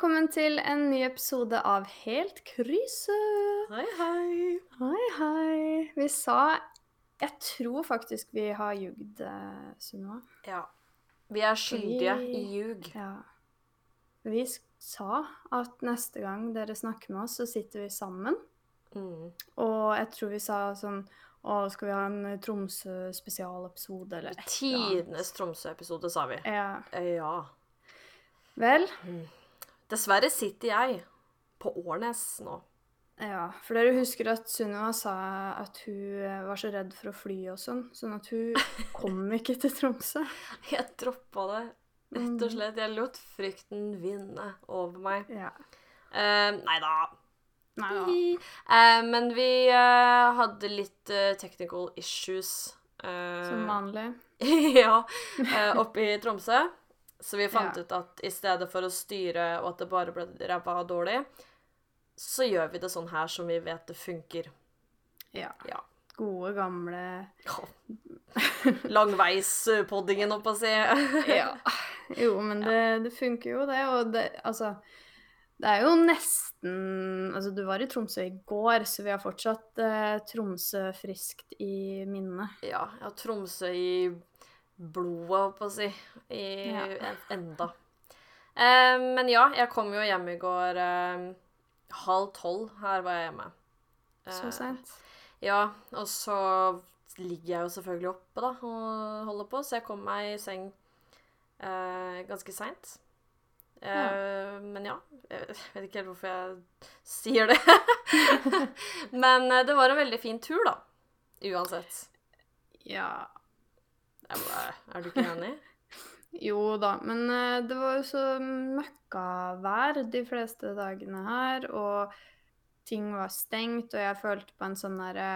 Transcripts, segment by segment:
velkommen til en ny episode av Helt kryse. Hei, hei. Hei, hei. Vi sa Jeg tror faktisk vi har ljugd, eh, Sunniva. Ja. Vi er skyldige i ljug. Ja. Vi sa at neste gang dere snakker med oss, så sitter vi sammen. Mm. Og jeg tror vi sa sånn Å, skal vi ha en Tromsø spesialepisode, eller et? Tidenes Tromsø-episode, sa vi. Ja. Eh, Ja. Vel, Dessverre sitter jeg på Årnes nå. ja. For dere husker at Sunniva sa at hun eh, var så redd for å fly og sånn, sånn at hun kom ikke til Tromsø. Jeg droppa det, rett Mm. og slett. Jeg lot frykten vinne over meg. Ja. Uh, nei da. Nei da. Uh, men vi uh, hadde litt technical issues. Som vanlig. ja, oppe i Tromsø. Så vi fant Ja. ut at i stedet for å styre og at det bare ble ræva dårlig, så gjør vi det sånn her som vi vet det funker. Ja. Ja. Gode, gamle Langveispoddingen, holdt på å si. Ja. Jo, men det, det funker jo, det. Og det, altså Det er jo nesten Altså, du var i Tromsø i går, så vi har fortsatt eh, Tromsø friskt i minnet. ja, jeg har Tromsø i blodet, holdt på å si. I Ja. enda. Eh, men ja, jeg kom jo hjem i går eh, halv tolv. Her var jeg hjemme. Så Eh, seint. Ja, og så ligger jeg jo selvfølgelig oppe da, og holder på, så jeg kom meg i seng eh, ganske seint. Ja. Men ja, jeg vet ikke helt hvorfor jeg sier det. men eh, det var en veldig fin tur, da. Uansett. Ja. Er du ikke enig? Jo da, men eh, det var jo så møkkavær de fleste dagene her, og ting var stengt, og jeg følte på en sånn derre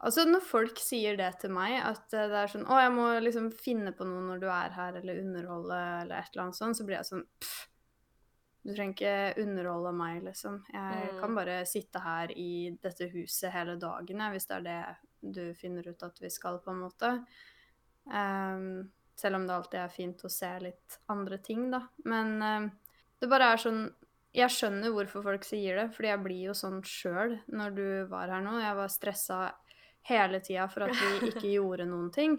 Altså, når folk sier det til meg, at eh, det er sånn 'Å, jeg må liksom finne på noe når du er her, eller underholde, eller et eller annet sånt', så blir jeg sånn Pff, du trenger ikke underholde meg, liksom. Jeg Mm. kan bare sitte her i dette huset hele dagen, hvis det er det du finner ut at vi skal, på en måte. Ehm, selv om det alltid er fint å se litt andre ting, da. Men um, det bare er sånn Jeg skjønner hvorfor folk sier det, fordi jeg blir jo sånn sjøl når du var her nå. Jeg var stressa hele tida for at vi ikke gjorde noen ting.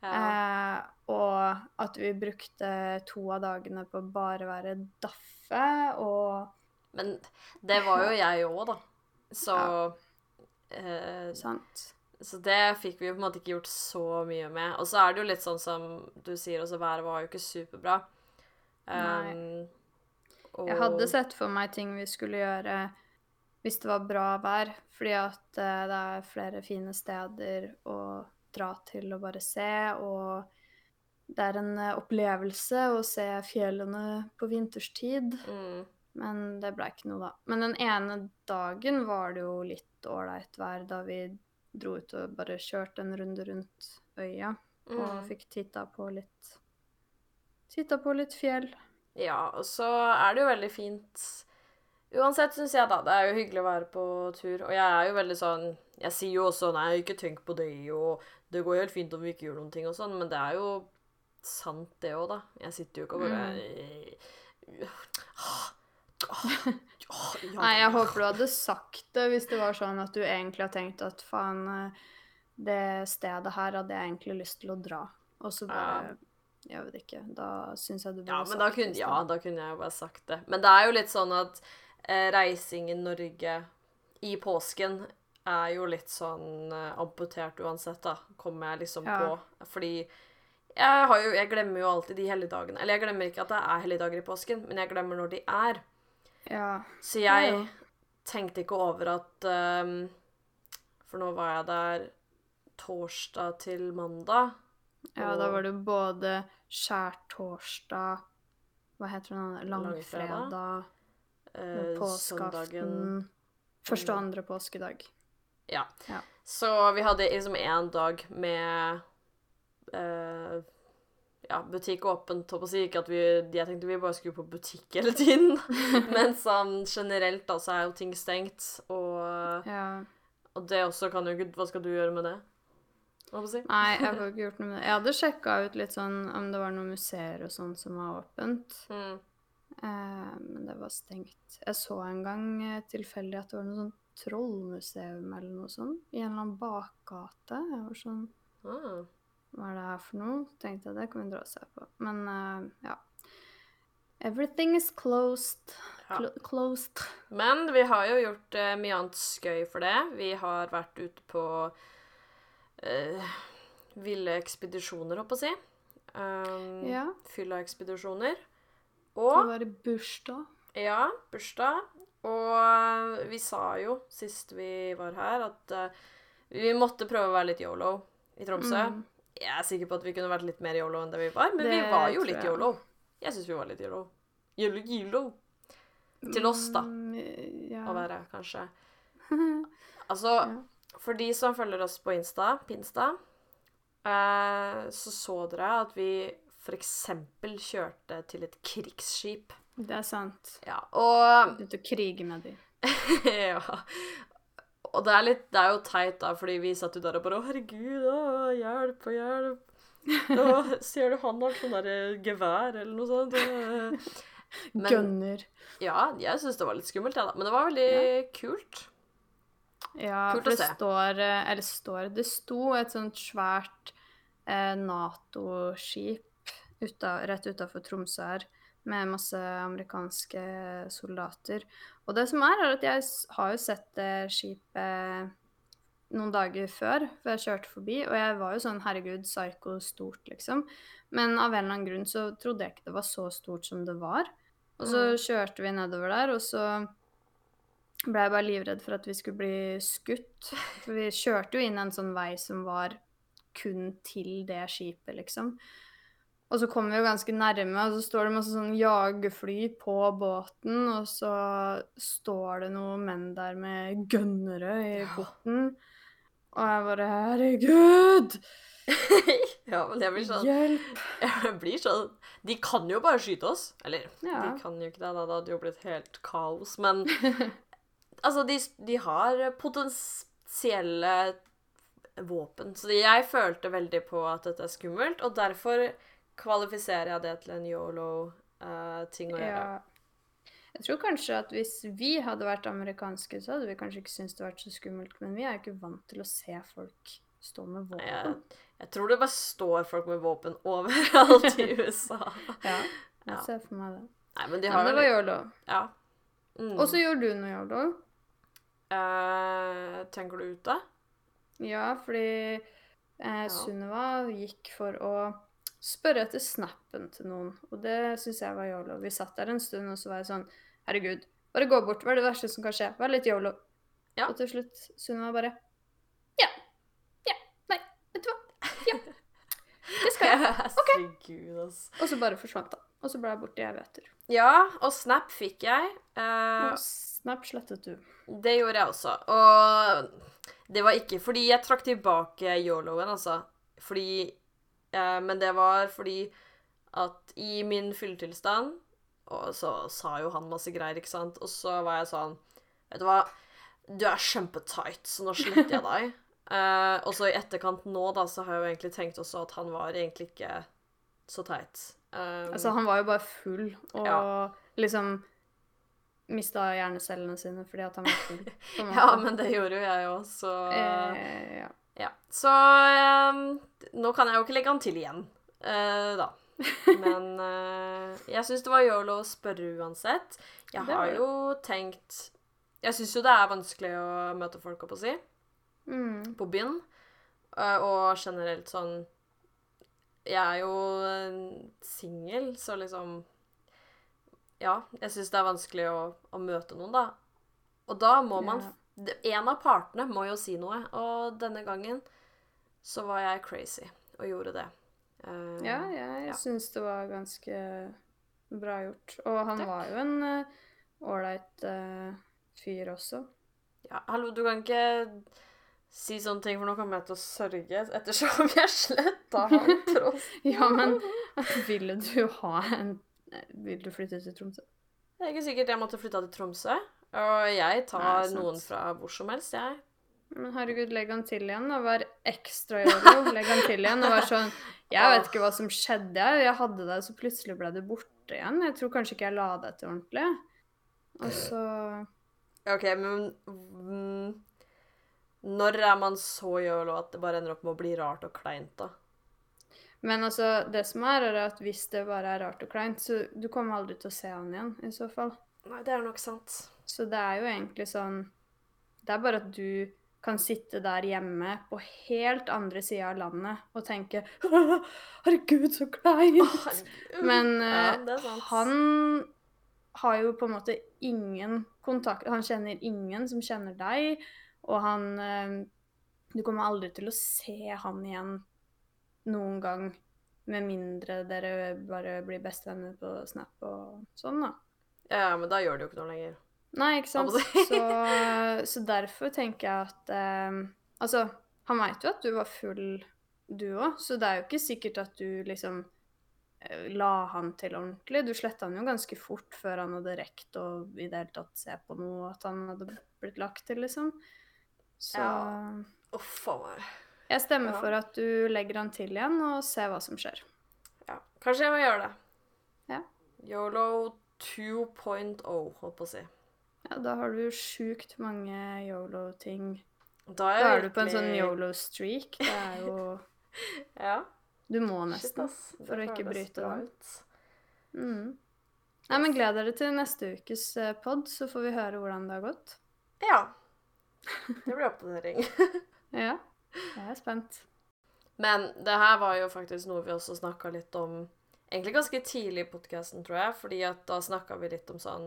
Ja. Eh, og at vi brukte to av dagene på å bare være daffe og Men det var jo jeg òg, da. Så Ja. eh, Sant. Så det fikk vi jo på en måte ikke gjort så mye med. Og så er det jo litt sånn som du sier, også været var jo ikke superbra. Um, Jeg hadde sett for meg ting vi skulle gjøre hvis det var bra vær, fordi at eh, det er flere fine steder å dra til og bare se, og det er en eh, opplevelse å se fjellene på vinterstid, mm, men det ble ikke noe da. Men den ene dagen var det jo litt ålreit vær da vi dro ut og bare kjørte en runde rundt øya, og mm. fikk titta på litt Titta på litt fjell. Ja, og så er det jo veldig fint Uansett, syns jeg, da. Det er jo hyggelig å være på tur. Og jeg er jo veldig sånn Jeg sier jo også 'nei, ikke tenk på det', og 'det går helt fint om vi ikke gjør noen ting', og sånn, men det er jo sant, det òg, da. Jeg sitter jo ikke og bare ja, Nei, jeg håper du hadde sagt det hvis det var sånn at du egentlig har tenkt at faen, eh, det stedet her hadde jeg egentlig lyst til å dra. Og så bare Jeg vet ikke. Da syns jeg du burde Ja, sagt men da kunne, det. ja, da kunne jeg jo bare sagt det. Men det er jo litt sånn at eh, reising i Norge i påsken er jo litt sånn eh, amputert uansett, da, kommer jeg liksom Ja. på. Fordi jeg, har jo, jeg glemmer jo alltid de helligdagene. Eller jeg glemmer ikke at det er helligdager i påsken, men jeg glemmer når de er. Ja. Så jeg ja. tenkte ikke over at um, For nå var jeg der torsdag til mandag. ja, da var det både skjærtorsdag Hva heter den andre? Langfredag, Langfredag, eh, påskeaften Første og Mm. andre påskedag. Ja. Ja. Så vi hadde liksom én dag med eh, ja, butikk åpent, håper jeg. Ikke at vi Jeg tenkte vi bare skulle på butikk hele tiden. Men sånn generelt, da, så er jo ting stengt. Og, Ja. og det også kan jo ikke Hva skal du gjøre med det? På? Nei, jeg får ikke gjort noe med det. Jeg hadde sjekka ut litt sånn om det var noen museer og sånn som var åpent. Mm. Eh, men det var stengt. Jeg så en gang eh, tilfeldig at det var noe sånn trollmuseum eller noe sånt i en eller annen bakgate. Jeg var sånn Ah. Hva er det her for noe? Tenkte jeg det kan vi dra og se på. Men uh, ja. Everything is closed. Ja. Closed. Men vi har jo gjort uh, mye annet skøy for det. Vi har vært ute på uh, ville ekspedisjoner, holdt på å si. Um, Ja. Fylla-ekspedisjoner. Det var i bursdag. Ja, bursdag. Og vi sa jo sist vi var her, at uh, vi måtte prøve å være litt yolo i Tromsø. Mm. Jeg er sikker på at vi kunne vært litt mer yolo enn det vi var, men vi var jo litt jeg. yolo. Jeg syns vi var litt yolo. Yolo, yolo. Til oss, da. Mm, ja. Å være, kanskje. Altså, Ja. for de som følger oss på Insta, Pinsta, Insta eh, så så dere at vi eksempel kjørte til et krigsskip. Det er sant. Ja, og Begynte å krige med dem. ja. Og det er, litt, det er jo teit, da, fordi vi satt jo der og bare Å, herregud, å, hjelp og hjelp. Å, ser du han har sånn derre gevær, eller noe sånt? Men- Gunner. Ja, jeg syns det var litt skummelt, jeg, da. Men det var veldig kult. Ja, Kult for det står eh, Eller står Det sto et sånt svært eh, Nato-skip rett utafor Tromsø her, med masse amerikanske soldater. Og det som er, er at jeg har jo sett det skipet noen dager før, før jeg kjørte forbi, og jeg var jo sånn herregud, psycho stort, liksom. Men av en eller annen grunn så trodde jeg ikke det var så stort som det var. Og så Mm. kjørte vi nedover der, og så ble jeg bare livredd for at vi skulle bli skutt. For vi kjørte jo inn en sånn vei som var kun til det skipet, liksom. Og så kommer vi jo ganske nærme, og så står det masse sånn jagerfly på båten, og så står det noen menn der med gønnere i porten. Og jeg bare Herregud! ja, men jeg blir sånn Hjelp! Jeg blir sånn De kan jo bare skyte oss. Eller, Ja. de kan jo ikke det, da. Det hadde jo blitt helt kaos. Men altså, de, de har potensielle våpen. Så jeg følte veldig på at dette er skummelt, og derfor kvalifiserer jeg det til en yolo-ting å gjøre. Ja. Jeg tror kanskje at hvis vi hadde vært amerikanske, så hadde vi kanskje ikke syntes det vært så skummelt. Men vi er jo ikke vant til å se folk stå med våpen. Jeg, jeg tror det bare står folk med våpen overalt i USA. Ja, jeg Ja. ser for meg det. Nei, men de Ja, har men det var yolo. Ja. Mm. Og så gjorde du noe yolo. Uh, tenker du ute? Ja, fordi eh, Sunniva gikk for å spørre etter snappen til noen. Og det syns jeg var yolo. Vi satt der en stund, og så var jeg sånn Herregud, bare gå bort. Hva er det verste som kan skje? Vær litt yolo. Ja. Og til slutt Sunniva bare Ja. Ja. Nei, vet du hva. Ja. Det skal jeg. OK. Og så bare forsvant han. Og så ble jeg borte i evigheter. Ja, og Snap fikk jeg. Uh, Og Snap slettet du. det gjorde jeg også. Og det var ikke fordi jeg trakk tilbake yoloen, altså. Fordi eh, Men det var fordi at i min fylletilstand Og så sa jo han masse greier, ikke sant. Og så var jeg sånn Vet du hva, du er kjempetight, så nå sletter jeg deg. Eh, og så i etterkant nå, da, så har jeg jo egentlig tenkt også at han var egentlig ikke så teit. Um, Altså, han var jo bare full og Ja. liksom mista hjernecellene sine fordi at han var full. ja, men det gjorde jo jeg òg, så eh, ja. Ja. Så eh, nå kan jeg jo ikke legge han til igjen, eh, da. Men eh, jeg syns det var yolo å spørre uansett. Jeg Det var har det. jo tenkt Jeg syns jo det er vanskelig å møte folk, opp å si, Mm. på byen. Eh, og generelt sånn Jeg er jo eh, singel, så liksom Ja, jeg syns det er vanskelig å, å møte noen, da. Og da må man Ja. En av partene må jo si noe, og denne gangen så var jeg crazy og gjorde det. Uh, Ja, jeg ja. syns det var ganske bra gjort. Og han Takk. var jo en eh, ålreit uh, fyr også. ja, hallo, du kan ikke si sånne ting, for nå kommer jeg til å sørge ettersom jeg sletta han tross Ja, men ville du ha en Vil du flytte til Tromsø? Det er ikke sikkert jeg måtte flytta til Tromsø. Og jeg tar Nei, noen fra hvor som helst, jeg. Men herregud, legg han til igjen og vær ekstra yolo. Legg han til igjen og vær sånn Jeg vet ikke hva som skjedde. Jeg Jeg hadde deg, så plutselig ble du borte. igjen. Jeg tror kanskje ikke jeg la det til ordentlig. Og så OK, men mm, Når er man så yolo at det bare ender opp med å bli rart og kleint, da? Men altså, det som er, er at hvis det bare er rart og kleint, så du kommer aldri til å se han igjen, i så fall. Nei, det er nok sant. Så det er jo egentlig sånn Det er bare at du kan sitte der hjemme på helt andre sida av landet og tenke Herregud, så kleint! Herregud. Men ja, eh, han har jo på en måte ingen kontakt Han kjenner ingen som kjenner deg, og han eh, Du kommer aldri til å se han igjen noen gang, med mindre dere bare blir bestevenner på Snap og sånn, da. Ja, men da gjør det jo ikke noe lenger. Nei, ikke sant? Så, så derfor tenker jeg at eh, Altså, han veit jo at du var full, du òg, så det er jo ikke sikkert at du liksom eh, la han til ordentlig. Du sletta han jo ganske fort før han hadde rekt å i det hele tatt se på noe at han hadde blitt lagt til, liksom. Så Ja. Uff a meg. jeg stemmer Ja. for at du legger han til igjen og ser hva som skjer. Ja, kanskje jeg må gjøre det. Ja. Yolo 2.0, holdt på å si. Ja, da har du sjukt mange yolo-ting. Da Da er, du på en sånn yolo-streak. Det er jo Ja, Du må nesten. Shit, for å ikke bryte den. ut. Mm. Nei, men Gled dere til neste ukes eh, pod, så får vi høre hvordan det har gått. Ja. Det blir oppdatering. Ja, jeg er spent. Men det her var jo faktisk noe vi også snakka litt om egentlig ganske tidlig i podkasten, tror jeg. fordi at da snakka vi litt om sånn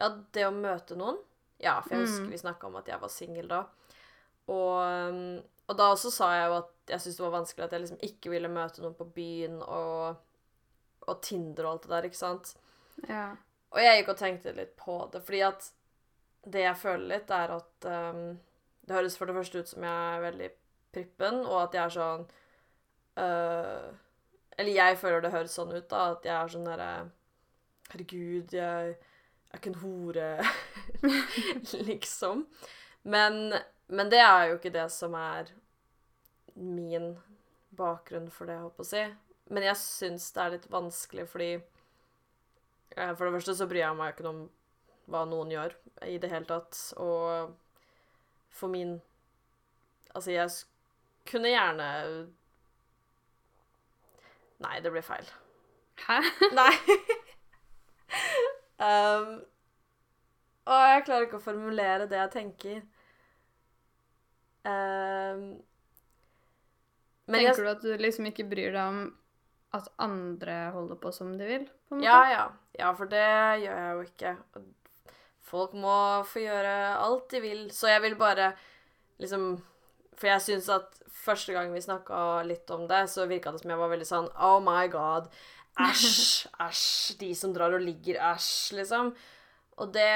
Ja, det å møte noen. Ja, for jeg husker Mm. vi snakka om at jeg var singel da. Og, um, og da også sa jeg jo at jeg syntes det var vanskelig at jeg liksom ikke ville møte noen på byen og, og Tinder og alt det der, ikke sant. Ja. Og jeg gikk og tenkte litt på det, fordi at det jeg føler litt, er at um, Det høres for det første ut som jeg er veldig prippen, og at jeg er sånn uh, Eller jeg føler det høres sånn ut, da, at jeg er sånn derre Herregud, jeg er ikke en hore, liksom. Men, men det er jo ikke det som er min bakgrunn for det, jeg på å si. Men jeg syns det er litt vanskelig fordi Eh, For det første så bryr jeg meg ikke om hva noen gjør i det hele tatt. Og for min Altså, jeg kunne gjerne Nei, det blir feil. Hæ? Nei. um, og jeg klarer ikke å formulere det jeg tenker. Um, men jeg, Tenker du at du liksom ikke bryr deg om at andre holder på som de vil? Ja, ja. Ja, for det gjør jeg jo ikke. Folk må få gjøre alt de vil. Så jeg vil bare liksom For jeg syns at første gang vi snakka litt om det, så virka det som jeg var veldig sånn Oh my god. Æsj, æsj. De som drar og ligger, æsj, liksom. Og det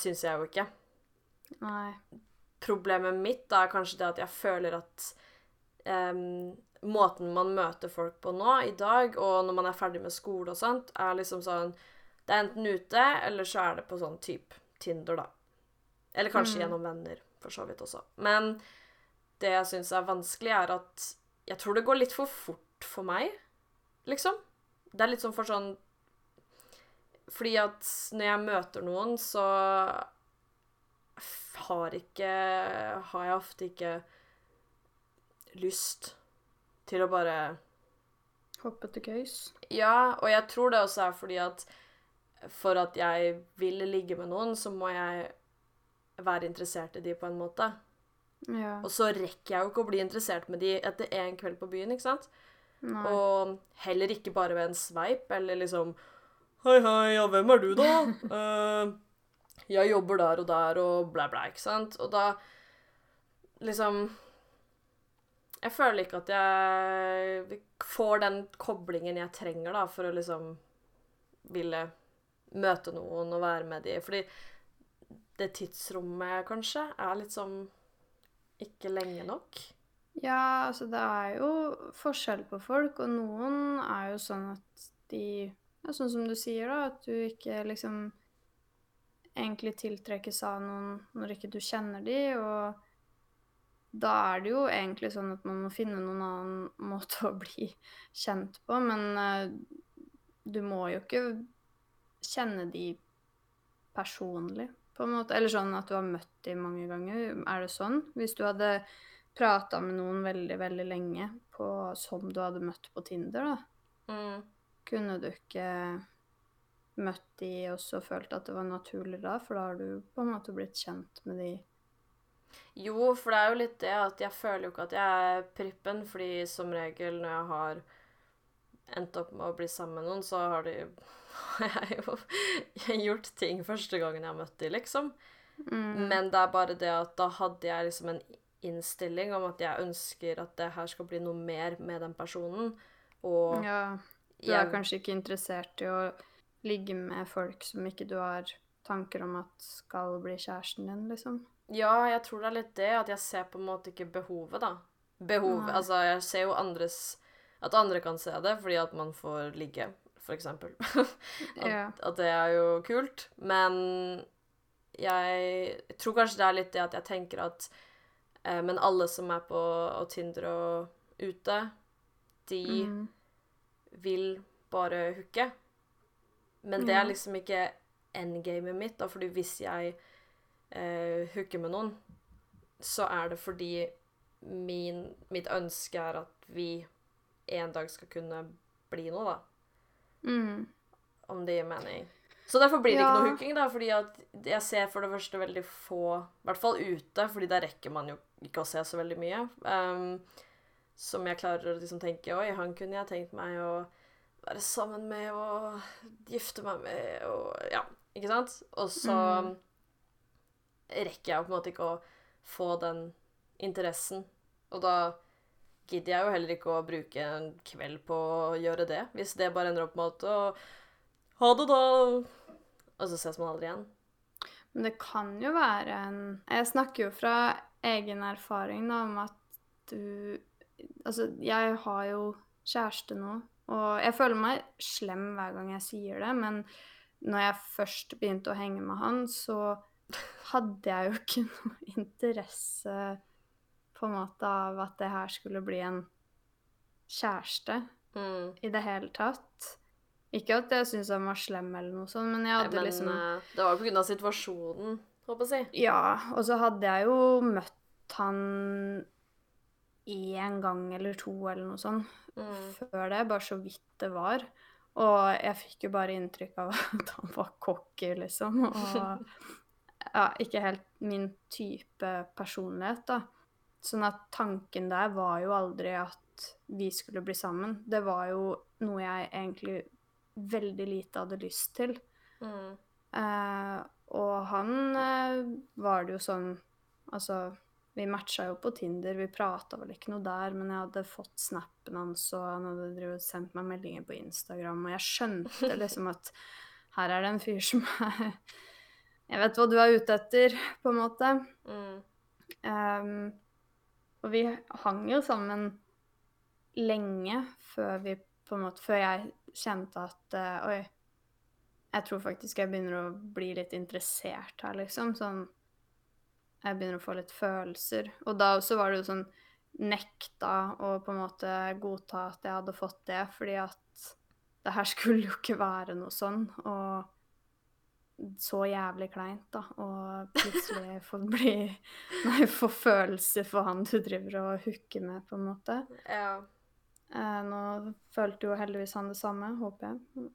syns jeg jo ikke. Nei. Problemet mitt er kanskje det at jeg føler at um, måten man møter folk på nå, i dag, og når man er ferdig med skole og sånt, er liksom sånn Det er enten ute, eller så er det på sånn type Tinder, da. Eller kanskje Mm. gjennom venner, for så vidt også. Men det jeg syns er vanskelig, er at jeg tror det går litt for fort for meg, liksom. Det er litt sånn for sånn Fordi at når jeg møter noen, så har ikke Har jeg ofte ikke lyst til å bare Hoppe til køys. Ja, og jeg tror det også er fordi at for at jeg vil ligge med noen, så må jeg være interessert i de på en måte. Ja. Og så rekker jeg jo ikke å bli interessert med de etter én kveld på byen, ikke sant? Nei. Og heller ikke bare ved en sveip, eller liksom Hei, hei, ja, hvem er du, da? uh, jeg jobber der og der, og blæ, blæ, ikke sant? Og da liksom Jeg føler ikke at jeg får den koblingen jeg trenger, da, for å liksom ville møte noen og være med de. Fordi det tidsrommet, kanskje, er litt sånn ikke lenge nok. Ja, altså det er jo forskjell på folk, og noen er jo sånn at de Ja, sånn som du sier, da, at du ikke liksom egentlig tiltrekkes av noen når ikke du kjenner de, og da er det jo egentlig sånn at man må finne noen annen måte å bli kjent på, men uh, Du må jo ikke kjenne de personlig, på en måte. Eller sånn at du har møtt de mange ganger. Er det sånn? Hvis du hadde prata med noen veldig, veldig lenge på, som du hadde møtt på Tinder, da, Mm. kunne du ikke møtt de og så følt at det var naturlig da? For da har du på en måte blitt kjent med de Jo, for det er jo litt det at jeg føler jo ikke at jeg er prippen, fordi som regel når jeg har endt opp med å bli sammen med noen, så har de har jeg jo gjort ting første gangen jeg har møtt de, liksom. mm. Men det er bare det at da hadde jeg liksom en innstilling om at jeg ønsker at det her skal bli noe mer med den personen. Og Ja, du er jeg- kanskje ikke interessert i å ligge med folk som ikke du har tanker om at skal bli kjæresten din, liksom. Ja, jeg tror det er litt det, at jeg ser på en måte ikke behovet, da. Behov, Nei. altså jeg ser jo andres At andre kan se det fordi at man får ligge, for eksempel. at, Ja. at det er jo kult. Men jeg tror kanskje det er litt det at jeg tenker at eh, Men alle som er på og Tinder og ute, de Mm. vil bare hooke. Men det er liksom ikke endgamet mitt, da, fordi hvis jeg eh, hooker med noen, så er det fordi min, mitt ønske er at vi en dag skal kunne bli noe, da. Mm. Om det gir mening. Så derfor blir det ikke Ja. noe hooking, da, fordi at jeg ser for det første veldig få I hvert fall ute, fordi der rekker man jo ikke å se så veldig mye. Um, som jeg klarer å liksom tenke Oi, han kunne jeg tenkt meg å være sammen med og gifte meg med og Ja, ikke sant? Og så Mm. rekker jeg på en måte ikke å få den interessen. Og da gidder jeg jo heller ikke å bruke en kveld på å gjøre det, hvis det bare ender opp med at å, Ha det, da. Og så ses man aldri igjen. Men det kan jo være en Jeg snakker jo fra egen erfaring da, om at du Altså, jeg har jo kjæreste nå, og jeg føler meg slem hver gang jeg sier det, men når jeg først begynte å henge med han, så hadde jeg jo ikke noe interesse på en måte av at det her skulle bli en kjæreste Mm. i det hele tatt. Ikke at jeg syntes han var slem eller noe sånt, men jeg hadde Men liksom eh, det var jo av situasjonen, håper jeg å si. Ja, og så hadde jeg jo møtt han én gang eller to eller noe sånt Mm. før det, bare så vidt det var. Og jeg fikk jo bare inntrykk av at han var cocky, liksom. Og ja, ikke helt min type personlighet, da. Sånn at tanken der var jo aldri at vi skulle bli sammen. Det var jo noe jeg egentlig veldig lite hadde lyst til. Mm. Eh, og han eh, var det jo sånn Altså, vi matcha jo på Tinder, vi prata vel ikke noe der, men jeg hadde fått snappen hans, og han hadde sendt meg meldinger på Instagram, og jeg skjønte liksom at her er det en fyr som er Jeg vet hva du er ute etter, på en måte. Mm. Um, og vi hang jo sammen lenge før vi på en måte Før jeg kjente at uh, Oi, jeg tror faktisk jeg begynner å bli litt interessert her, liksom. Sånn Jeg begynner å få litt følelser. Og da også var det jo sånn Nekta å på en måte godta at jeg hadde fått det, fordi at det her skulle jo ikke være noe sånn. Og så jævlig kleint, da. Og plutselig få bli Nei, få følelser for han du driver og hooker med, på en måte. Ja. Eh, nå følte jo heldigvis han det samme, håper jeg.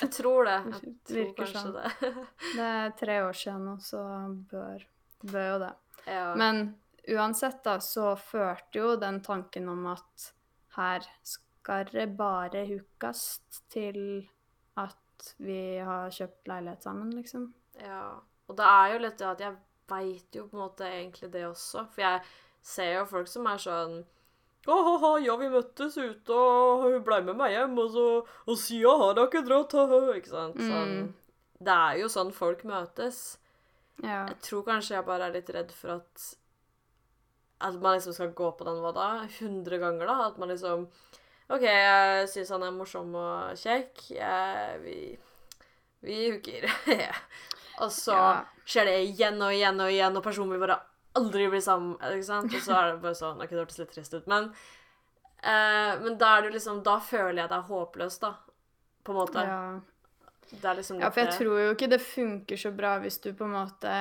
Jeg tror det. Jeg tror Virker kanskje sånn. det. Det er tre år siden nå, så bør, bør jo det. ja. Men uansett, da, så førte jo den tanken om at her skal det bare hookes til at vi har kjøpt leilighet sammen, liksom. Ja, og det er jo litt det at jeg veit jo på en måte egentlig det også. For jeg ser jo folk som er sånn Ha-ha-ha, ja, vi møttes ute, og hun blei med meg hjem, og så Og sida har da ikke dratt. Ikke sant? Sånn. Mm. Det er jo sånn folk møtes. Ja. Jeg tror kanskje jeg bare er litt redd for at At man liksom skal gå på den, hva da? 100 ganger, da? At man liksom OK, jeg syns han er morsom og kjekk. Jeg, vi vi hooker. og så Ja. skjer det igjen og igjen og igjen, og personen vil bare aldri bli sammen. ikke sant? Og så er det bare sånn OK, det hørtes litt trist ut, men eh, Men da er det liksom Da føler jeg det er håpløst, da. på en måte. Ja. Det er liksom litt ja, for jeg tror jo ikke det funker så bra hvis du på en måte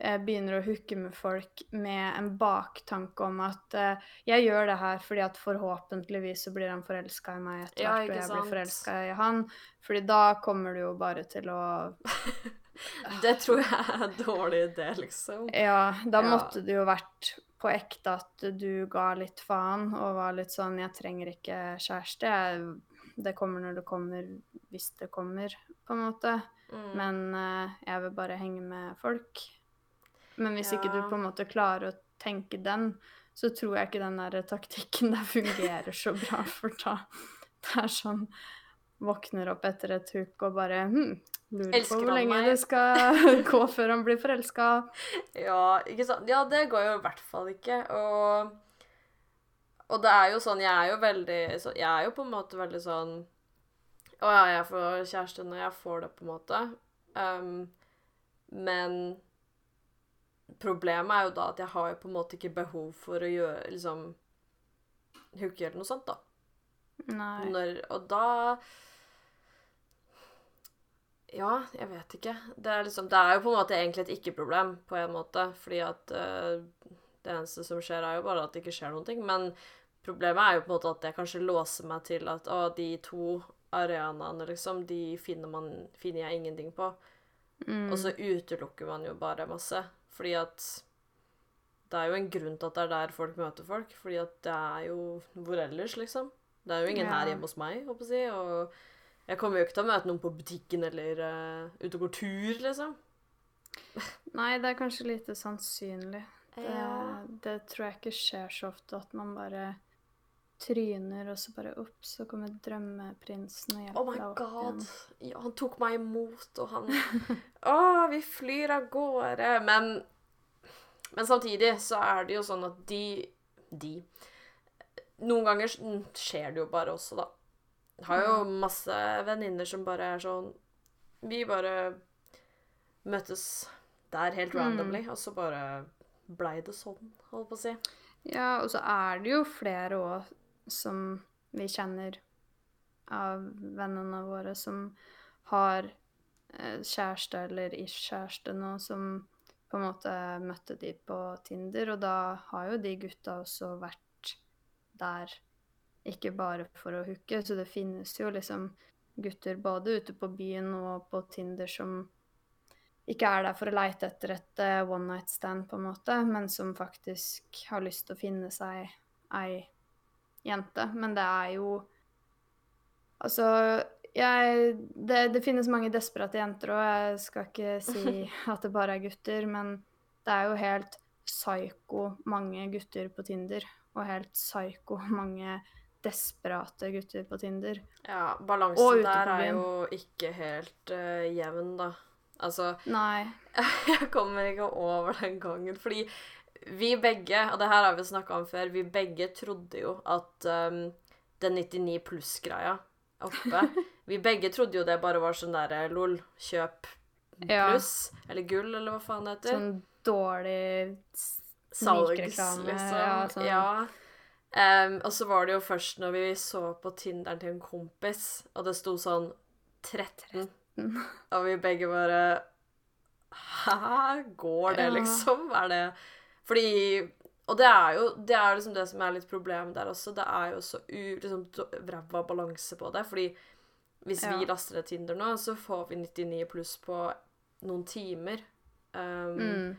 eh, begynner å hooke med folk med en baktanke om at eh, jeg gjør det her fordi at forhåpentligvis så blir han forelska i meg etter Ja, hvert, og jeg jeg blir sant. forelska i han. Fordi da kommer du jo bare til å Det tror jeg er en dårlig idé, liksom. Ja, da Ja. måtte det jo vært på ekte at du ga litt faen og var litt sånn Jeg trenger ikke kjæreste. Jeg, det kommer når det kommer, hvis det kommer, på en måte. Mm. Men uh, jeg vil bare henge med folk. Men hvis ikke du på en måte klarer å tenke den, så tror jeg ikke den der taktikken der fungerer så bra, for da det er sånn Våkner opp etter et huk og bare hm, lurer på hvor lenge meg? det skal gå før han blir forelska. Ja, ikke sant? Ja, det går jo i hvert fall ikke. Og, og det er jo sånn Jeg er jo veldig så, Jeg er jo på en måte veldig sånn Å ja, jeg får kjæreste når jeg får det, på en måte. Um, men problemet er jo da at jeg har jo på en måte ikke behov for å gjøre liksom hooke eller noe sånt, da. Når, og da Ja, jeg vet ikke. Det er, liksom, det er jo på en måte egentlig et ikke-problem, på en måte. Fordi at uh, det eneste som skjer, er jo bare at det ikke skjer noen ting. Men problemet er jo på en måte at jeg kanskje låser meg til at å, de to arenaene, liksom, de finner, man, finner jeg ingenting på. Mm. Og så utelukker man jo bare masse. Fordi at det er jo en grunn til at det er der folk møter folk. Fordi at det er jo hvor ellers, liksom. Det er jo ingen her hjemme hos meg, håper jeg å si. Og jeg kommer jo ikke til å møte noen på butikken eller uh, ute og går tur, liksom. Nei, det er kanskje lite sannsynlig. Det, Ja. det tror jeg ikke skjer så ofte, at man bare tryner, og så bare opp, så kommer drømmeprinsen og Oh hjelper my deg opp god. igjen. Ja, han tok meg imot, og han Å, vi flyr av gårde. Men, men samtidig så er det jo sånn at de De Noen ganger skjer det jo bare også, da. Har jo masse venninner som bare er sånn Vi bare møttes der helt Mm. randomly, og så bare blei det sånn, holdt på å si. Ja, og så er det jo flere òg som vi kjenner av vennene våre som har eh, kjæreste eller ikke-kjæreste nå, som på en måte møtte de på Tinder, og da har jo de gutta også vært der, ikke bare for å hooke, så det finnes jo liksom gutter både ute på byen og på Tinder som ikke er der for å leite etter et eh, one night stand, på en måte, men som faktisk har lyst til å finne seg ei jente. Men det er jo Altså, jeg Det, det finnes mange desperate jenter, òg, jeg skal ikke si at det bare er gutter, men det er jo helt psyko mange gutter på Tinder, og helt psyko mange desperate gutter på Tinder. Ja, balansen der er jo ikke helt uh, jevn, da. Altså Nei. Jeg kommer ikke over den gangen. Fordi vi begge, og det her har vi snakka om før, vi begge trodde jo at um, den 99 pluss-greia oppe Vi begge trodde jo det bare var sånn derre lol, kjøp Ja. pluss, eller gull, eller hva faen det heter. Sånn dårlig snikreklame. Salgs, liksom. ja, Ja. Em, og så var det jo først når vi så på Tinderen til en kompis, og det sto sånn 13, og vi begge bare Hæ? Går det, liksom? Er det Fordi Og det er jo det er liksom det som er litt problemet der også. Det er jo så u, liksom, ræva balanse på det. Fordi hvis vi Ja. laster ned Tinder nå, så får vi 99 pluss på noen timer. Um, Mm.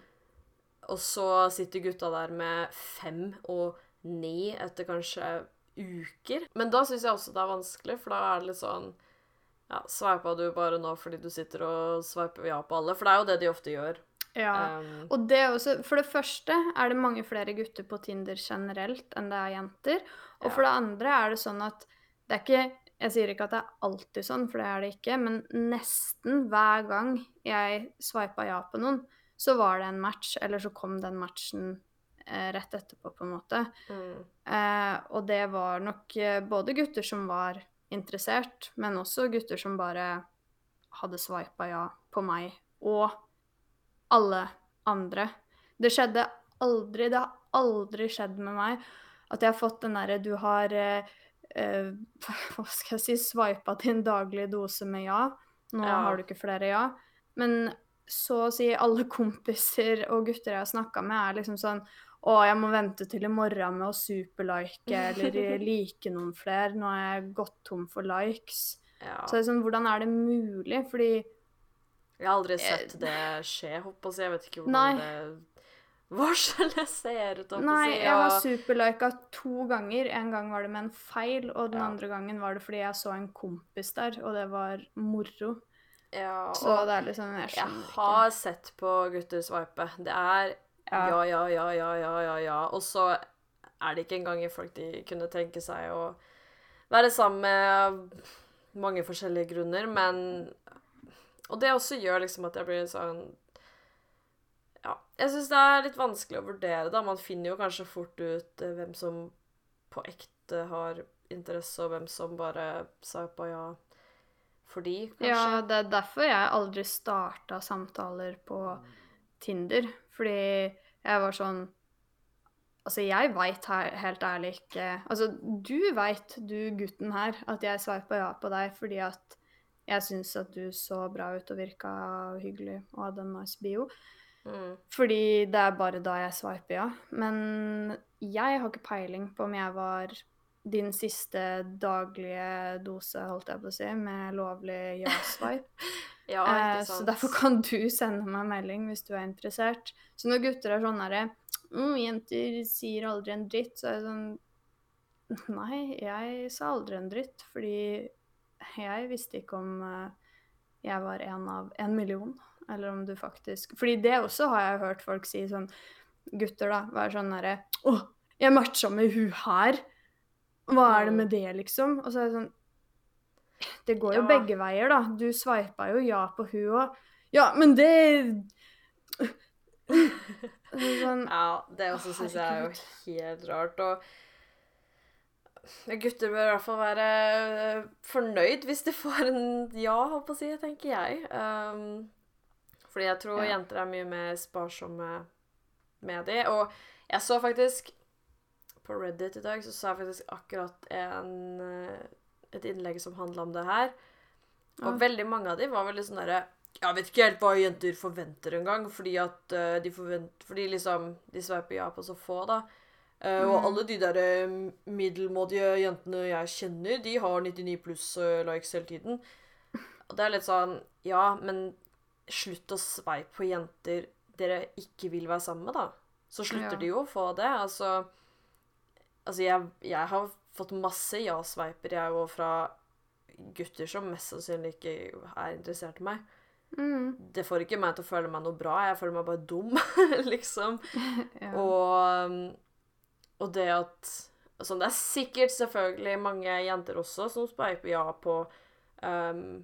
og så sitter gutta der med fem og ni etter kanskje uker. Men da syns jeg også det er vanskelig, for da er det litt sånn Ja, sveipa du bare nå fordi du sitter og sveiper ja på alle? For det er jo det de ofte gjør. Ja. Um, Og det er også, for det første er det mange flere gutter på Tinder generelt enn det er jenter. Og Ja. for det andre er det sånn at det er ikke Jeg sier ikke at det er alltid sånn, for det er det ikke, men nesten hver gang jeg sveipa ja på noen, så var det en match, eller så kom den matchen rett etterpå, på en måte. mm, Eh, og det var nok eh, både gutter som var interessert, men også gutter som bare hadde sveipa ja på meg og alle andre. Det skjedde aldri, det har aldri skjedd med meg at jeg har fått den derre du har eh, eh, Hva skal jeg si Sveipa til en daglig dose med ja. Nå Ja. har du ikke flere ja. Men så å si alle kompiser og gutter jeg har snakka med, er liksom sånn Å, jeg må vente til i morgen med å superlike eller like noen flere. Nå er jeg gått tom for likes. Ja. Så det er sånn, hvordan er det mulig? Fordi Jeg har aldri sett det skje, håper jeg. Jeg vet ikke hvordan Nei. det varselet ser ut, håper Nei, jeg har superlika to ganger. En gang var det med en feil, og den Ja. andre gangen var det fordi jeg så en kompis der, og det var moro. ja, Så og det er liksom Jeg jeg har sett på gutter sveipe. Det er Ja. ja, ja, ja, ja, ja, ja, ja. Og så er det ikke engang folk de kunne tenke seg å være sammen med mange forskjellige grunner, men Og det også gjør liksom at jeg blir sånn Ja. Jeg syns det er litt vanskelig å vurdere, da. Man finner jo kanskje fort ut eh, hvem som på ekte har interesse, og hvem som bare sa på ja fordi, kanskje. Ja, det er derfor jeg aldri starta samtaler på Tinder. Fordi jeg var sånn Altså, jeg veit helt ærlig ikke Altså, du veit, du gutten her, at jeg sveipa ja på deg fordi at jeg syns at du så bra ut og virka hyggelig og hadde en nice bio. Mm. Fordi det er bare da jeg sveiper ja. Men jeg har ikke peiling på om jeg var din siste daglige dose, holdt jeg på å si, med lovlig ja-sveip. Ja, Eh, så derfor kan du sende meg melding hvis du er interessert. Så når gutter er sånn herre mm, 'Jenter sier aldri en dritt', så er det sånn Nei, jeg sa aldri en dritt, fordi jeg visste ikke om eh, jeg var en av en million, eller om du faktisk Fordi det også har jeg hørt folk si sånn Gutter, da, være sånn herre 'Å, jeg matcha med hun her'. Hva er det Mm. med det, liksom? Og så er det sånn Det går jo Ja. begge veier, da. Du sveipa jo ja på hun òg. Ja, men det sånn, Ja, det også Å, syns jeg er jo helt rart. Og gutter bør i hvert fall være eh, fornøyd hvis de får en ja, håper jeg, tenker jeg. Um, fordi jeg tror Ja. jenter er mye mer sparsomme med de. Og jeg så faktisk På Reddit i dag så sa jeg faktisk akkurat en, eh, et innlegg som handla om det her. Og Ja. veldig mange av de var veldig sånn derre Jeg vet ikke helt hva jenter forventer engang, fordi at uh, de forventer Fordi liksom De sveiper ja på så få, da. Og Mm. alle de der eh, middelmådige jentene jeg kjenner, de har 99 pluss uh, likes hele tiden. Og det er litt sånn Ja, men slutt å sveipe på jenter dere ikke vil være sammen med, da. Så slutter Ja. de jo å få det. Altså Altså, jeg, jeg har fått masse ja-sveiper, jeg òg, fra gutter som mest sannsynlig ikke er interessert i meg. mm, Det får ikke meg til å føle meg noe bra. Jeg føler meg bare dum, liksom. ja. Og, um, og det at altså Det er sikkert selvfølgelig mange jenter også som sveiper ja på um,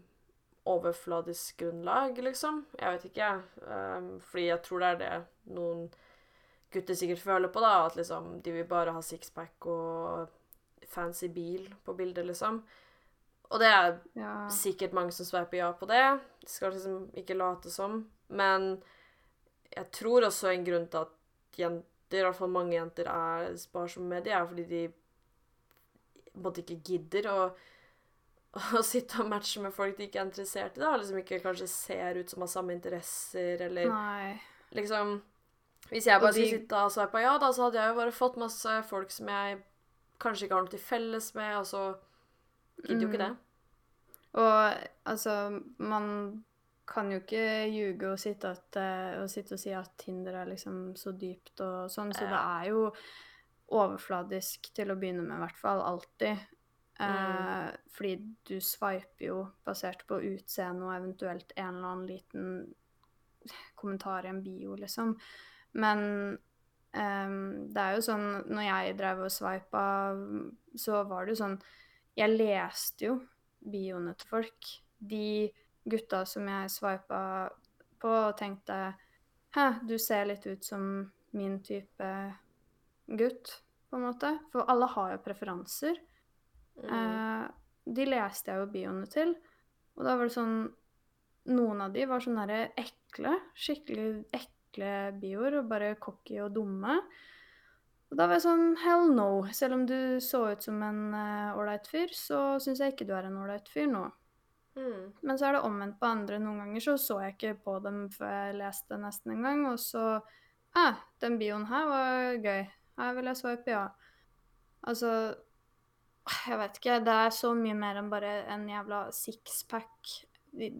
overfladisk grunnlag, liksom. Jeg vet ikke, um, fordi jeg tror det er det noen gutter sikkert føler på, da. At liksom de vil bare ha sixpack og fancy bil på bildet, liksom. Og det er ja. sikkert mange som sveiper ja på det. De skal liksom ikke late som. Men jeg tror også en grunn til at jenter, i hvert fall mange jenter, er sparsomme med det, er fordi de på en måte ikke gidder å, å sitte og matche med folk de ikke er interessert i. da, Liksom ikke kanskje ser ut som har samme interesser, eller Nei. liksom Hvis jeg bare de- skulle sitte og sveipa ja, da, så hadde jeg jo bare fått masse folk som jeg kanskje ikke har noe til felles med, og så gidder jo ikke Mm. det. Og altså, man kan jo ikke ljuge og sitte, at, eh, og sitte og si at Tinder er liksom så dypt og sånn, så det er jo overfladisk til å begynne med, i hvert fall. Alltid. Eh, fordi du sveiper jo basert på utseende og eventuelt en eller annen liten kommentar i en bio, liksom. Men ehm, det er jo sånn Når jeg drev og sveipa, så var det jo sånn Jeg leste jo bioene til folk. De gutta som jeg sveipa på, og tenkte Hæ, du ser litt ut som min type gutt, på en måte. For alle har jo preferanser. Mm. Uh, de leste jeg jo bioene til, og da var det sånn Noen av de var sånn derre ekle, skikkelig ekle bioer, og bare cocky og dumme. Og da var jeg sånn hell no. Selv om du så ut som en eh, ålreit uh, fyr, så syns jeg ikke du er en ålreit fyr nå. Mm. Men så er det omvendt på andre. Noen ganger så så jeg ikke på dem før jeg leste nesten en gang, og så eh, den bioen her var gøy. Her vil jeg swipe ja. Altså Jeg vet ikke. Det er så mye mer enn bare en jævla sixpack.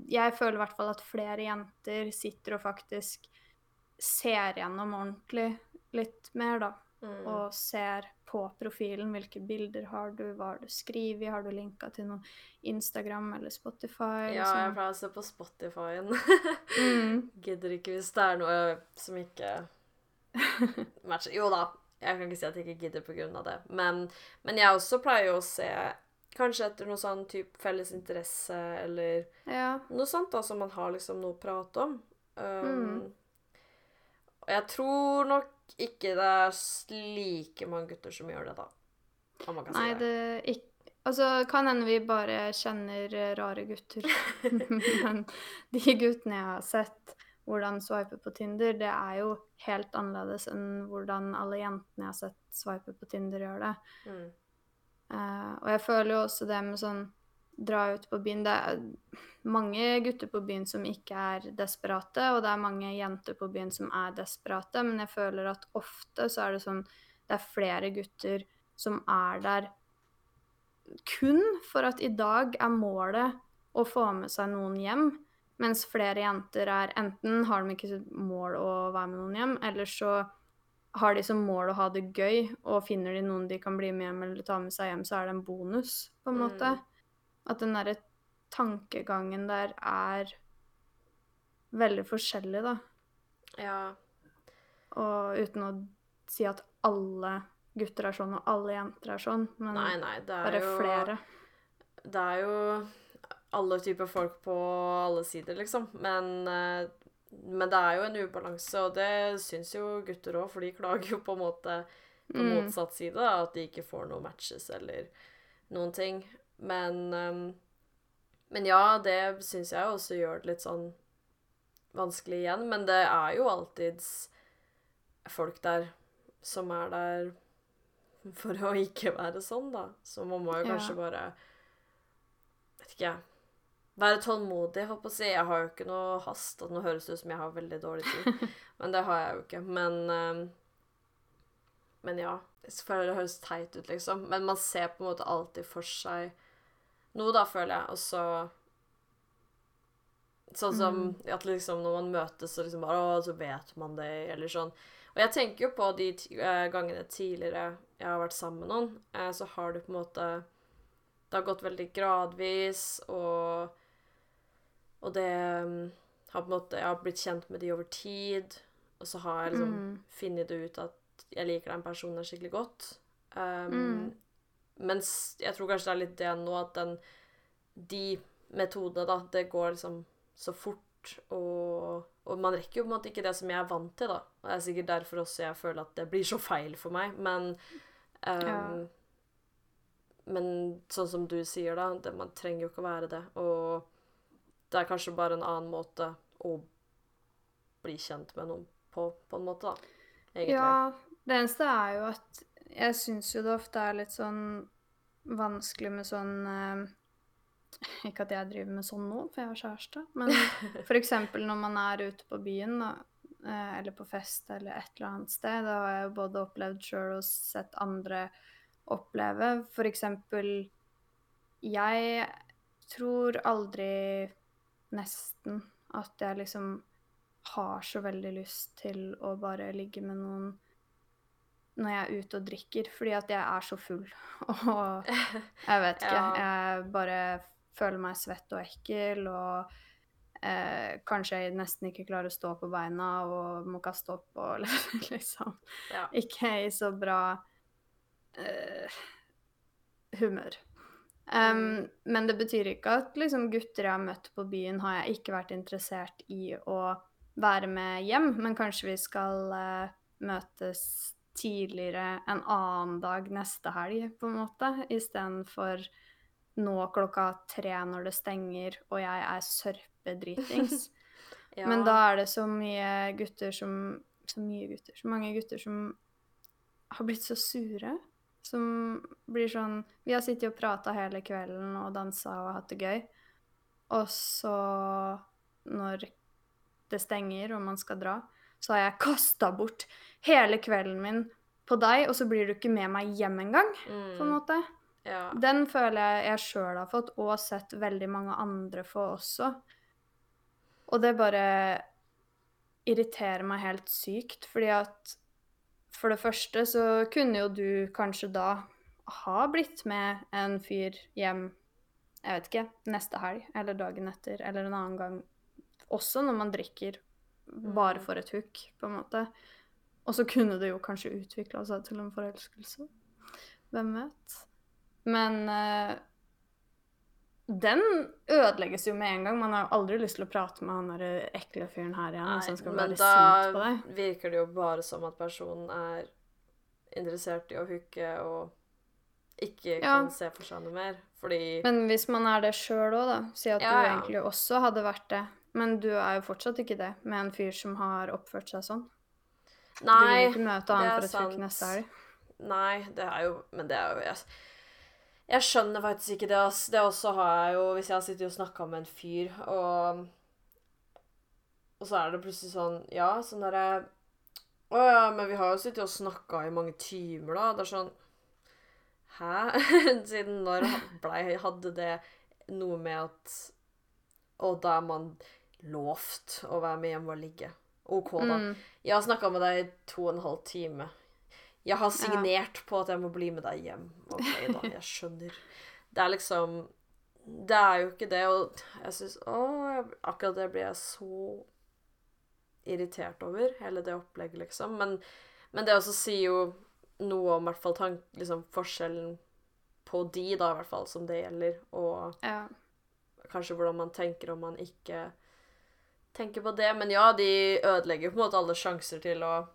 Jeg føler i hvert fall at flere jenter sitter og faktisk ser gjennom ordentlig litt mer, da. Mm. Og ser på profilen hvilke bilder har du, hva har du skrevet, har du linka til noe Instagram eller Spotify? Ja, liksom? jeg pleier å se på Spotify-en. Mm. Gidder ikke hvis det er noe som ikke matcher. Jo da, jeg kan ikke si at jeg ikke gidder av det. Men, men jeg også pleier å se kanskje etter noe sånn type felles interesse eller Ja. noe sånt da, som man har liksom noe å prate om. Um, Mm. Og jeg tror nok ikke det er like mange gutter som gjør det, da. Om man kan Nei, si det. det ikke Altså, kan hende vi bare kjenner eh, rare gutter. Men de guttene jeg har sett hvordan swipe på Tinder, det er jo helt annerledes enn hvordan alle jentene jeg har sett swipe på Tinder, gjør det. Mm. Uh, og jeg føler jo også det med sånn dra ut på byen Det er mange gutter på byen som ikke er desperate, og det er mange jenter på byen som er desperate, men jeg føler at ofte så er det sånn Det er flere gutter som er der kun for at i dag er målet å få med seg noen hjem, mens flere jenter er enten har de ikke mål å være med noen hjem, eller så har de som mål å ha det gøy, og finner de noen de kan bli med hjem eller ta med seg hjem, så er det en bonus, på en måte. Mm. At den derre tankegangen der er veldig forskjellig, da. Ja. Og uten å si at alle gutter er sånn, og alle jenter er sånn, men Nei, nei, det er bare jo flere. Det er jo alle typer folk på alle sider, liksom. Men, eh, men det er jo en ubalanse, og det syns jo gutter òg, for de klager jo på en måte på Mm. motsatt side, da, at de ikke får noen matches eller noen ting. Men ehm, Men ja, det syns jeg også gjør det litt sånn vanskelig igjen. Men det er jo alltids folk der som er der for å ikke være sånn, da. Så man må jo Ja. kanskje bare Vet ikke, jeg. Være tålmodig, holdt på å si. Jeg har jo ikke noe hast. og Nå høres det ut som jeg har veldig dårlig tid, men det har jeg jo ikke. Men ehm, Men ja. Jeg føler det høres teit ut, liksom. Men man ser på en måte alltid for seg noe, da, føler jeg. Og så Sånn som at liksom når man møtes, så liksom bare Å, så vet man det, eller sånn. Og jeg tenker jo på de eh, gangene tidligere jeg har vært sammen med noen, eh, så har det på en måte Det har gått veldig gradvis, og Og det mm, har på en måte Jeg har blitt kjent med de over tid, og så har jeg liksom Mm. funnet det ut at jeg liker den personen skikkelig godt. Um, Mm. Mens jeg tror kanskje det er litt det nå at den De metodene, da, det går liksom så fort, og, og man rekker jo på en måte ikke det som jeg er vant til, da. Og det er sikkert derfor også jeg føler at det blir så feil for meg, men um, Ja. Men sånn som du sier, da, det, man trenger jo ikke å være det. Og det er kanskje bare en annen måte å bli kjent med noen på, på en måte, da. Egentlig. Ja, det eneste er jo at jeg syns jo det ofte er litt sånn vanskelig med sånn eh, Ikke at jeg driver med sånn nå, for jeg har kjæreste, men f.eks. når man er ute på byen, da, eh, eller på fest eller et eller annet sted, da har jeg jo både opplevd sjøl og sett andre oppleve. F.eks. Jeg tror aldri nesten at jeg liksom har så veldig lyst til å bare ligge med noen når jeg er ute og drikker, fordi at jeg er så full. Og jeg vet ikke. Ja. Jeg bare føler meg svett og ekkel, og eh, kanskje jeg nesten ikke klarer å stå på beina og må kaste opp og liksom Ja. ikke i så bra eh, humør. Um. Men det betyr ikke at liksom, gutter jeg har møtt på byen, har jeg ikke vært interessert i å være med hjem, men kanskje vi skal eh, møtes tidligere en annen dag neste helg, på en måte, istedenfor nå klokka tre når det stenger og jeg er sørpedritings. Ja. Men da er det så mye gutter som Så mye gutter. Så mange gutter som har blitt så sure. Som blir sånn Vi har sittet og prata hele kvelden og dansa og hatt det gøy. Og så, når det stenger og man skal dra, så har jeg kasta bort hele kvelden min på deg, og så blir du ikke med meg hjem engang, på en Mm, måte. ja. Den føler jeg jeg sjøl har fått, og sett veldig mange andre få også. Og det bare irriterer meg helt sykt, fordi at for det første så kunne jo du kanskje da ha blitt med en fyr hjem, jeg vet ikke, neste helg eller dagen etter eller en annen gang. Også når man drikker bare Mhm. for et hook, på en måte. Og så kunne det jo kanskje utvikla seg til en forelskelse. Hvem vet? Men uh, den ødelegges jo med en gang. Man har jo aldri lyst til å prate med han der ekle fyren her igjen. Nei, som skal men være da på deg. virker det jo bare som at personen er interessert i å hooke og ikke Ja. kan se for seg noe mer. Fordi Men hvis man er det sjøl òg, da. Si at Ja, du ja. egentlig også hadde vært det. Men du er jo fortsatt ikke det med en fyr som har oppført seg sånn. Nei, du vil ikke møte han for et sant. neste helg. Nei, det er jo Men det er jo Jeg, jeg skjønner faktisk ikke det. ass. Det også har jeg jo Hvis jeg har sittet og snakka med en fyr, og Og så er det plutselig sånn Ja, sånn derre Å ja, men vi har jo sittet og snakka i mange timer, da. Det er sånn Hæ? Siden når blei Hadde det noe med at Og da er man lovt å være med hjem og ligge. OK, da. Mm. Jeg har snakka med deg i to og en halv time. Jeg har signert på at jeg må bli med deg hjem. OK, da. Jeg skjønner. Det er liksom Det er jo ikke det, og jeg syns Å, akkurat det blir jeg så irritert over, hele det opplegget, liksom. Men, men det også sier jo noe om hvert fall tank, liksom, forskjellen på de, da, i hvert fall, som det gjelder, og Ja. kanskje hvordan man tenker om man ikke tenker på det. Men ja, de ødelegger på en måte alle sjanser til å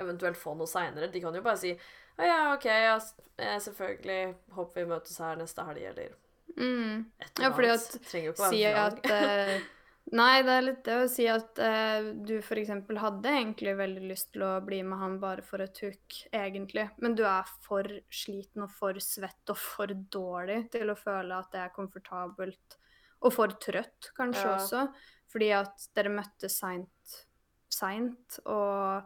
eventuelt få noe seinere. De kan jo bare si å ja, OK, ja, eh, selvfølgelig. Håper vi møtes her neste helg, eller Mm. et Ja, eller fordi annet. at- Trenger jo ikke Si at uh, Nei, det er litt det å si at uh, du f.eks. hadde egentlig veldig lyst til å bli med han bare for et hook, egentlig. Men du er for sliten og for svett og for dårlig til å føle at det er komfortabelt. Og for trøtt, kanskje Ja. også. Fordi at dere møttes seint. Seint, og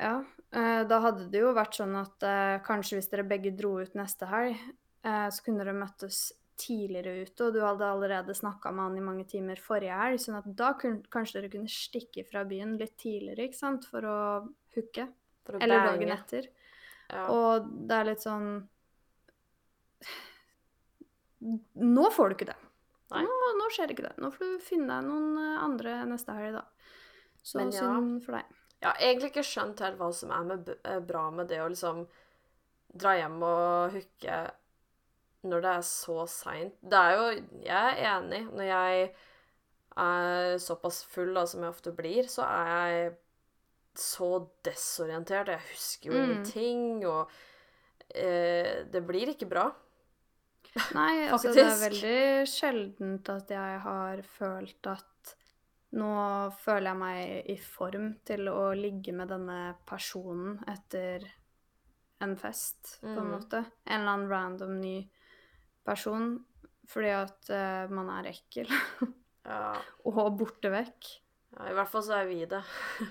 ja. eh, da hadde det jo vært sånn at eh, kanskje hvis dere begge dro ut neste helg, eh, så kunne dere møttes tidligere ute, og du hadde allerede snakka med han i mange timer forrige helg, sånn at da kunne, kanskje dere kunne stikke fra byen litt tidligere, ikke sant, for å hooke. For å Eller bange. dagen etter. Ja. Og det er litt sånn Nå får du ikke det. Nei. Nå, nå skjer ikke det. Nå får du finne deg noen eh, andre neste helg, da. Så Men ja. synd for deg. Jeg har egentlig ikke skjønt helt hva som er med, eh, bra med det å liksom dra hjem og hooke når det er så seint. Det er jo Jeg er enig. Når jeg er såpass full da, som jeg ofte blir, så er jeg så desorientert. Jeg husker jo Mm. ingenting, og eh, det blir ikke bra. Nei, altså det er veldig sjeldent at jeg har følt at nå føler jeg meg i form til å ligge med denne personen etter en fest, på en Mhm. måte. En eller annen random ny person. Fordi at uh, man er ekkel. Ja, Og borte vekk. ja, I hvert fall så er vi det.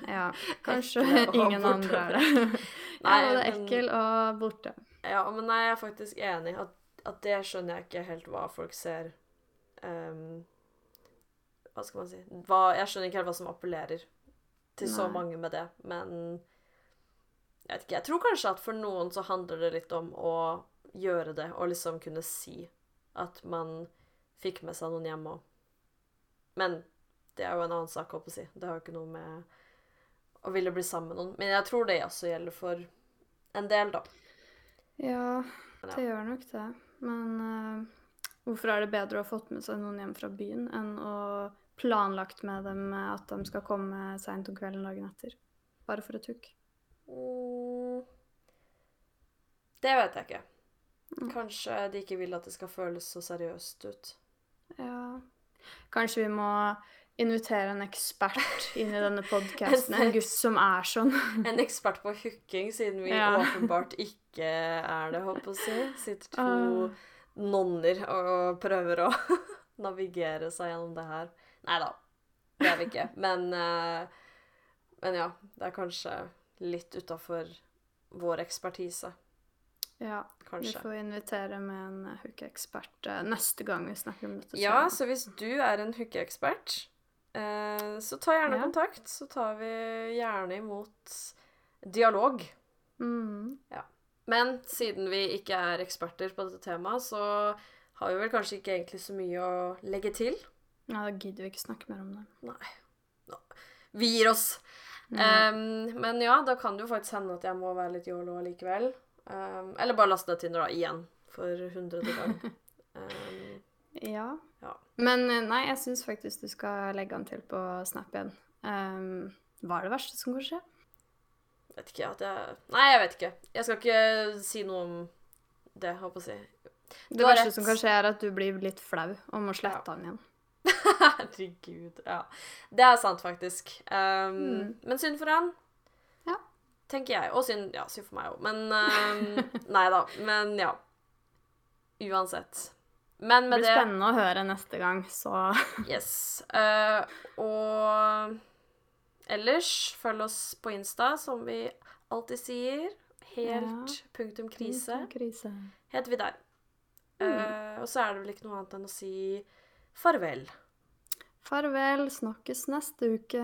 Ja, kanskje ingen andre er det. Nei, ja, både men- ekkel og borte. Ja, men nei, jeg er faktisk enig. At, at det skjønner jeg ikke helt hva folk ser um, Hva skal man si hva, Jeg skjønner ikke helt hva som appellerer til så mange med det, men jeg vet ikke. Jeg tror kanskje at for noen så handler det litt om å gjøre det, og liksom kunne si at man fikk med seg noen hjem òg. Men det er jo en annen sak, holdt på å si. Det har jo ikke noe med å ville bli sammen med noen. Men jeg tror det også gjelder for en del, da. Ja. det gjør nok det. Men uh, hvorfor er det bedre å ha fått med seg noen hjem fra byen enn å planlagt med dem at de skal komme seint om kvelden dagen etter? Bare for et hukk. Mm, det vet jeg ikke. Mm. Kanskje de ikke vil at det skal føles så seriøst ut. Ja. Kanskje vi må invitere en ekspert inn i denne podkasten. En gutt som er sånn. En ekspert på hooking, siden vi Ja. åpenbart ikke er det, håper jeg å si. Sitter to uh. nonner og prøver å navigere seg gjennom det her. Nei da, det er vi ikke. Men, uh, men ja, det er kanskje litt utafor vår ekspertise. Ja, vi får invitere med en hookeekspert eh, neste gang vi snakker om dette. Ja, så hvis du er en hookeekspert, eh, så ta gjerne Ja. kontakt. Så tar vi gjerne imot dialog. Mm. Men siden vi ikke er eksperter på dette temaet, så har vi vel kanskje ikke egentlig så mye å legge til. ja, da gidder vi ikke snakke mer om det. Nei. No. Vi gir oss. Um, men ja, da kan det jo faktisk hende at jeg må være litt yolo likevel. Um, eller bare laste ned Tinder da, igjen. For hundrede gang. Em, Ja. Ja. Men eh, nei, jeg syns faktisk du skal legge han til på Snap igjen. Um, hva er det verste som kan skje? vet ikke at jeg Nei, jeg vet ikke. Jeg skal ikke si noe om det, håper jeg å si. Det Du det verste rett. som kan skje, er at du blir litt flau og må slette han igjen. Herregud. Ja. Det er sant, faktisk. Um, Mm. Men synd for han. Ja. Tenker jeg. Og synd, ja, synd for meg òg. Men um, Nei da. Men ja. Uansett. Men Det med blir det spennende å høre neste gang, så Yes. Uh, og ellers, følg oss på Insta, som vi alltid sier. Helt punktum krise. Krise. Heter vi der. Mm. Uh, og så er det vel ikke noe annet enn å si farvel. Farvel, snakkes neste uke.